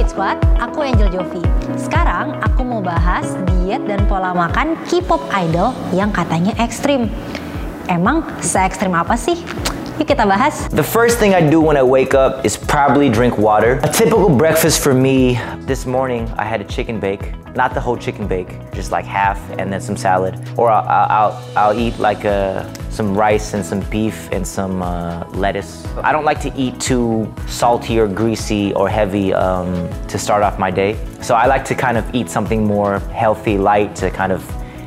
Fit Squad, aku Angel Jovi. Sekarang aku mau bahas diet dan pola makan K-pop idol yang katanya ekstrim. Emang se-ekstrim apa sih? Yuk kita bahas. The first thing I do when I wake up is probably drink water. A typical breakfast for me this morning, I had a chicken bake. Not the whole chicken bake, just like half and then some salad. Or I'll, I'll, I'll eat like a, some rice and some beef and some uh, lettuce. I don't like to eat too salty or greasy or heavy um, to start off my day. So I like to kind of eat something more healthy, light to kind of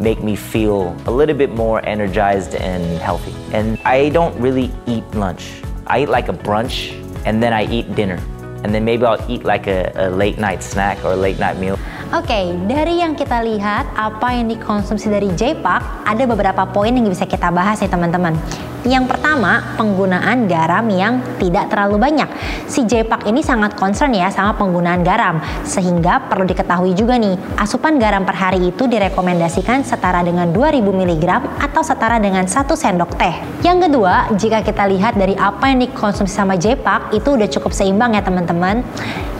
make me feel a little bit more energized and healthy. And I don't really eat lunch. I eat like a brunch and then I eat dinner. And then maybe I'll eat like a, a late night snack or a late night meal. Oke, okay, dari yang kita lihat apa yang dikonsumsi dari J-Park, ada beberapa poin yang bisa kita bahas ya teman-teman. Yang pertama, penggunaan garam yang tidak terlalu banyak. Si J-Park ini sangat concern ya sama penggunaan garam, sehingga perlu diketahui juga nih, asupan garam per hari itu direkomendasikan setara dengan 2000 mg atau setara dengan 1 sendok teh. Yang kedua, jika kita lihat dari apa yang dikonsumsi sama J-Park, itu udah cukup seimbang ya teman-teman.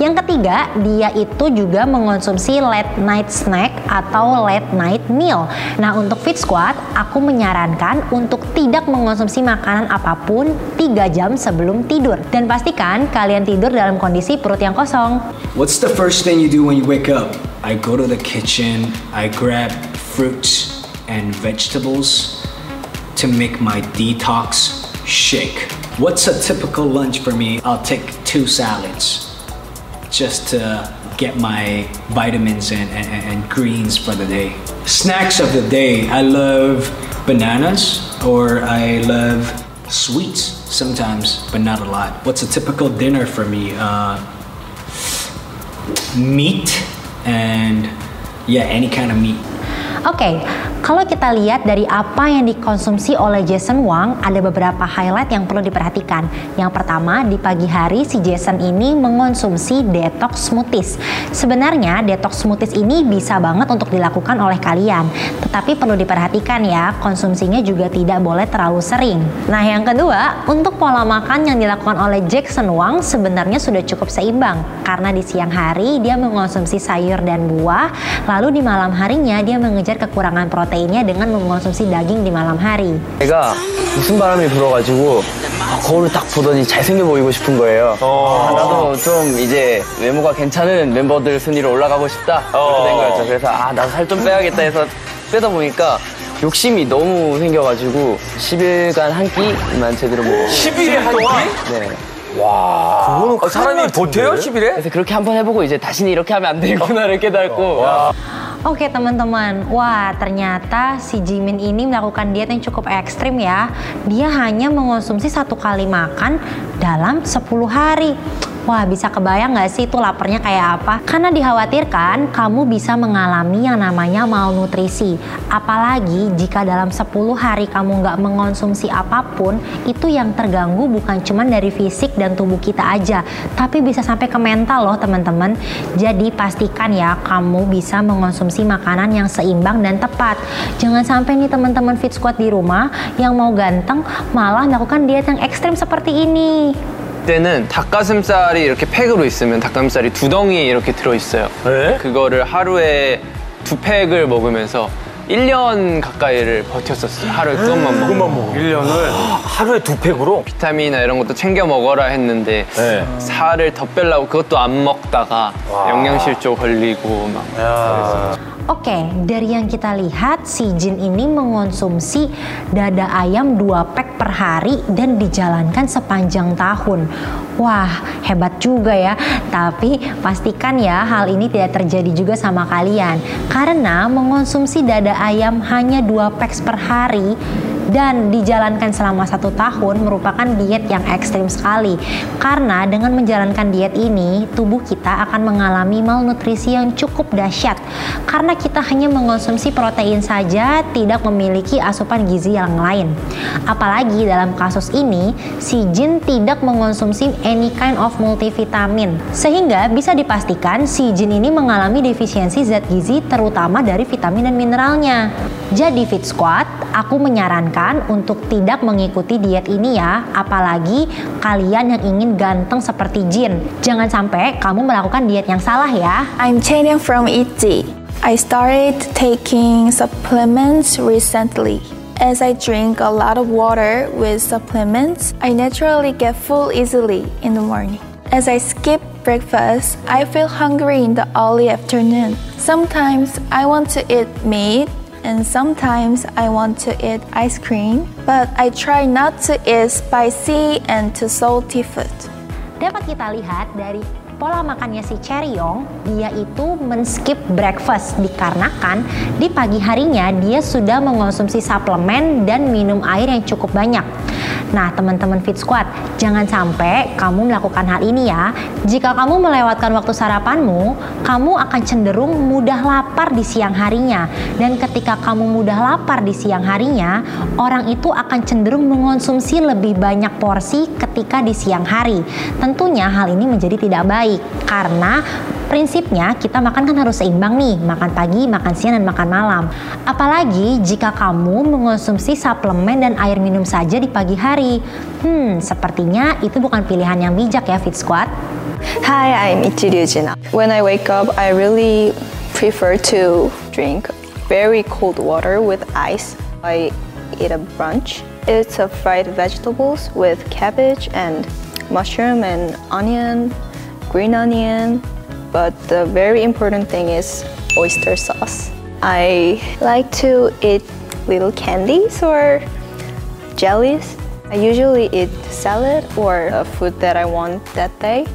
Yang ketiga, dia itu juga mengonsumsi late night snack atau late night meal. Nah, untuk Fit Squad, aku menyarankan untuk tidak mengonsumsi konsumsi makanan apa pun 3 jam sebelum tidur. Dan pastikan kalian tidur dalam kondisi perut yang kosong. What's the first thing you do when you wake up? I go to the kitchen, I grab fruits and vegetables to make my detox shake. What's a typical lunch for me? I'll take two salads just to get my vitamins and, and, and greens for the day. Snacks of the day, I love bananas or I love sweets sometimes, but not a lot. What's a typical dinner for me? Uh, meat and yeah, any kind of meat. Okay, kalau kita lihat dari apa yang dikonsumsi oleh Jason Wang, ada beberapa highlight yang perlu diperhatikan. Yang pertama, di pagi hari si Jason ini mengonsumsi detox smoothies. Sebenarnya detox smoothies ini bisa banget untuk dilakukan oleh kalian, tetapi perlu diperhatikan ya, konsumsinya juga tidak boleh terlalu sering. Nah, yang kedua, untuk pola makan yang dilakukan oleh Jason Wang sebenarnya sudah cukup seimbang karena di siang hari dia mengonsumsi sayur dan buah, lalu di malam harinya dia mengejar kekurangan protein proteinnya dengan mengonsumsi daging di malam hari. 제가 무슨 바람이 불어가지고 거울을 딱 보더니 잘생겨 보이고 싶은 거예요. 어. 아, 나도 좀 이제 외모가 괜찮은 멤버들 순위로 올라가고 싶다 이렇게 된 거였죠. 그래서 아 나도 살 좀 빼야겠다 해서 빼다 보니까 욕심이 너무 생겨가지고 10일간 한 끼만 제대로 먹고 10일에 한 끼? 네. 와, 그거는 아, 사람이 버텨요 10일에? 그래서 그렇게 한번 해보고 이제 다시는 이렇게 하면 안 되구나를 깨닫고 와. Oke teman-teman, wah ternyata si Jimin ini melakukan diet yang cukup ekstrim ya. Dia hanya mengonsumsi satu kali makan dalam 10 hari. Wah bisa kebayang nggak sih itu laparnya kayak apa? Karena dikhawatirkan kamu bisa mengalami yang namanya malnutrisi. Apalagi jika dalam 10 hari kamu nggak mengonsumsi apa pun, itu yang terganggu bukan cuma dari fisik dan tubuh kita aja, tapi bisa sampai ke mental loh teman-teman. Jadi pastikan ya kamu bisa mengonsumsi makanan yang seimbang dan tepat. Jangan sampai nih teman-teman fit squad di rumah yang mau ganteng malah melakukan diet yang ekstrim seperti ini. 때는 닭가슴살이 이렇게 팩으로 있으면 닭가슴살이 두 덩이 이렇게 들어있어요. 네? 그거를 하루에 두 팩을 먹으면서 1년 가까이를 버텼었어요. 하루에 그것만 먹고. 그것만 먹어. 1년을 하루에 두 팩으로? 비타민이나 이런 것도 챙겨 먹어라 했는데 네. 살을 더 빼려고 그것도 안 먹다가 와. 영양실조 걸리고 막 그랬어요. Oke, okay, dari yang kita lihat si Jin ini mengonsumsi dada ayam dua pack per hari dan dijalankan sepanjang tahun. Wah, hebat juga ya. Tapi pastikan ya hal ini tidak terjadi juga sama kalian. Karena mengonsumsi dada ayam hanya dua packs per hari dan dijalankan selama satu tahun merupakan diet yang ekstrim sekali. Karena dengan menjalankan diet ini tubuh kita akan mengalami malnutrisi yang cukup dahsyat. Karena kita hanya mengonsumsi protein saja tidak memiliki asupan gizi yang lain. Apalagi dalam kasus ini si Jin tidak mengonsumsi any kind of multivitamin. Sehingga bisa dipastikan si Jin ini mengalami defisiensi zat gizi terutama dari vitamin dan mineralnya Jadi Fit Squad, aku menyarankan untuk tidak mengikuti diet ini ya, apalagi kalian yang ingin ganteng seperti Jin. Jangan sampai kamu melakukan diet yang salah ya. I'm Channing from Itzy. I started taking supplements recently. As I drink a lot of water with supplements, I naturally get full easily in the morning. As I skip breakfast, I feel hungry in the early afternoon. Sometimes I want to eat meat and sometimes I want to eat ice cream, but I try not to eat spicy and too salty food. Dapat kita lihat dari pola makannya si Cheryong, dia itu men-skip breakfast dikarenakan di pagi harinya dia sudah mengonsumsi suplemen dan minum air yang cukup banyak. Nah, teman-teman Fit Squad, jangan sampai kamu melakukan hal ini ya. Jika kamu melewatkan waktu sarapanmu, kamu akan cenderung mudah lapar di siang harinya. Dan ketika kamu mudah lapar di siang harinya, orang itu akan cenderung mengonsumsi lebih banyak porsi ketika di siang hari. Tentunya hal ini menjadi tidak baik karena prinsipnya kita makan kan harus seimbang nih, makan pagi, makan siang, dan makan malam. Apalagi jika kamu mengonsumsi suplemen dan air minum saja di pagi hari. Hmm, sepertinya itu bukan pilihan yang bijak ya Fit Squad. Hi, I'm Ichiryu Jina. When I wake up, I really prefer to drink very cold water with ice. I eat a brunch. It's a fried vegetables with cabbage and mushroom and onion, green onion. But the very important thing is oyster sauce. I like to eat little candies or jellies. I usually eat salad or a food that I want that day.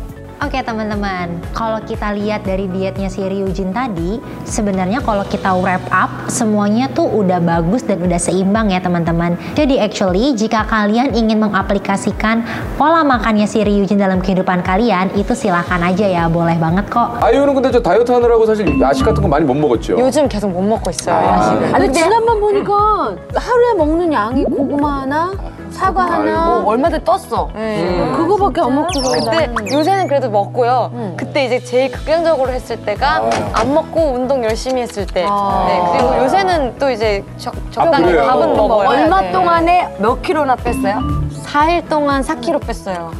Oke teman-teman, kalau kita lihat dari dietnya si Ryujin tadi, sebenarnya kalau kita wrap up, semuanya tuh udah bagus dan udah seimbang ya teman-teman. Jadi actually, jika kalian ingin mengaplikasikan pola makannya si Ryujin dalam kehidupan kalian, itu silahkan aja ya, boleh banget kok. 아이유는 근데 저 다이어트 하느라고 사실 야식 같은 거 많이 못 먹었죠. 요즘 계속 못 먹고 있어요, 야식을. 아니 지난번 보니까 하루에 먹는 양이 고구마 하나, 사과 하나, 아이고. 얼마들 떴어. 네. 그거밖에 안 먹고 그때 요새는 그래도 먹고요. 그때 이제 제일 극단적으로 했을 때가 안 먹고 운동 열심히 했을 때. 네. 그리고 요새는 또 이제 적, 적당히 그래요? 밥은 먹어요. 얼마 네. 동안에 몇 킬로나 뺐어요? 4일 동안 4kg 뺐어요.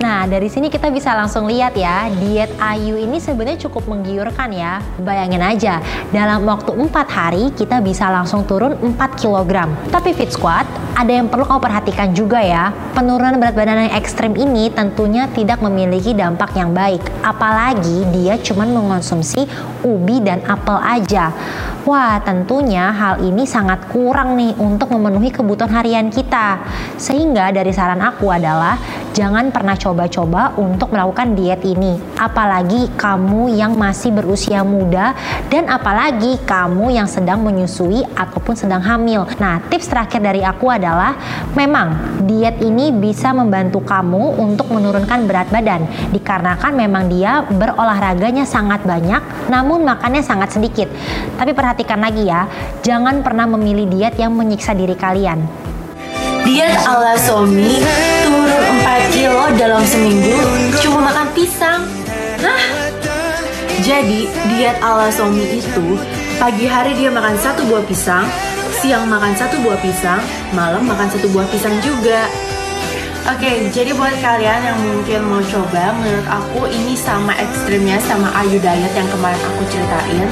Nah, dari sini kita bisa langsung lihat ya, diet Ayu ini sebenarnya cukup menggiurkan ya. Bayangin aja, dalam waktu 4 hari kita bisa langsung turun 4 kg. Tapi Fit Squad, ada yang perlu kamu perhatikan juga ya. Penurunan berat badan yang ekstrim ini tentunya tidak memiliki dampak yang baik. Apalagi dia cuma mengonsumsi ubi dan apel aja. Wah, tentunya hal ini sangat kurang nih untuk memenuhi kebutuhan harian kita. Sehingga dari saran aku adalah jangan pernah coba-coba untuk melakukan diet ini. Apalagi kamu yang masih berusia muda dan apalagi kamu yang sedang menyusui ataupun sedang hamil. Nah, tips terakhir dari aku adalah memang diet ini bisa membantu kamu untuk menurunkan berat badan dikarenakan memang dia berolahraganya sangat banyak namun makannya sangat sedikit. Tapi perhatikan lagi ya, jangan pernah memilih diet yang menyiksa diri kalian. Diet ala Somi turun 4 kilo dalam seminggu cuma makan pisang. Hah? Jadi diet ala Somi itu pagi hari dia makan satu buah pisang, siang makan satu buah pisang, malam makan satu buah pisang juga. Oke, jadi buat kalian yang mungkin mau coba, menurut aku ini sama ekstrimnya sama Ayu Diet yang kemarin aku ceritain.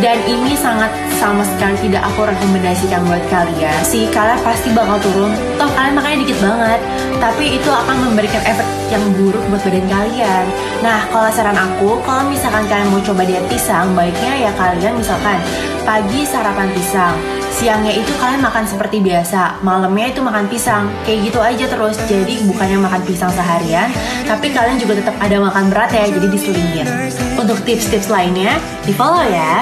Dan ini sangat sama sekali tidak aku rekomendasikan buat kalian. Si kalian pasti bakal turun, toh kalian makannya dikit banget. Tapi itu akan memberikan efek yang buruk buat badan kalian. Nah, kalau saran aku, kalau misalkan kalian mau coba diet pisang Baiknya ya kalian misalkan pagi sarapan pisang Siangnya itu kalian makan seperti biasa, malamnya itu makan pisang. Kayak gitu aja terus. Jadi bukannya makan pisang seharian, tapi kalian juga tetap ada makan berat ya, jadi diselingin. Untuk tips-tips lainnya, di follow ya.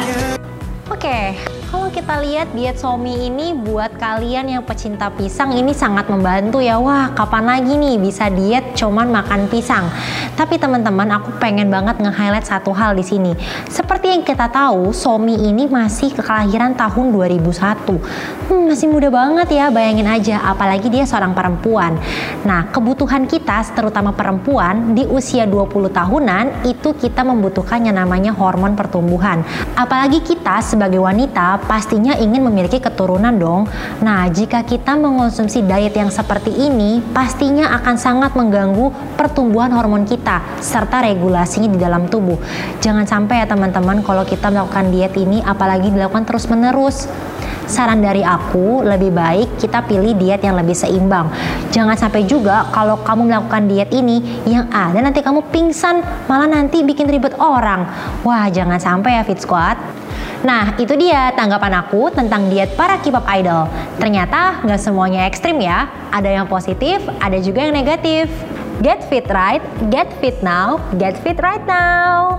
Oke, kalau kalau kita lihat diet Somi ini buat kalian yang pecinta pisang ini sangat membantu ya. Wah, kapan lagi nih bisa diet cuman makan pisang. Tapi teman-teman, aku pengen banget nge-highlight satu hal di sini. Seperti yang kita tahu, Somi ini masih kelahiran tahun 2001. Hmm, masih muda banget ya, bayangin aja. Apalagi dia seorang perempuan. Nah, kebutuhan kita, terutama perempuan, di usia 20 tahunan, itu kita membutuhkan yang namanya hormon pertumbuhan. Apalagi kita sebagai wanita pastinya ingin memiliki keturunan dong. Nah, jika kita mengonsumsi diet yang seperti ini, pastinya akan sangat mengganggu pertumbuhan hormon kita serta regulasinya di dalam tubuh. Jangan sampai ya teman-teman kalau kita melakukan diet ini apalagi dilakukan terus-menerus. Saran dari aku lebih baik kita pilih diet yang lebih seimbang. Jangan sampai juga kalau kamu melakukan diet ini yang ada nanti kamu pingsan malah nanti bikin ribet orang. Wah, jangan sampai ya Fit Squad. Nah, itu dia tanggapan aku tentang diet para K-pop idol. Ternyata nggak semuanya ekstrim ya. Ada yang positif, ada juga yang negatif. Get fit right, get fit now, get fit right now.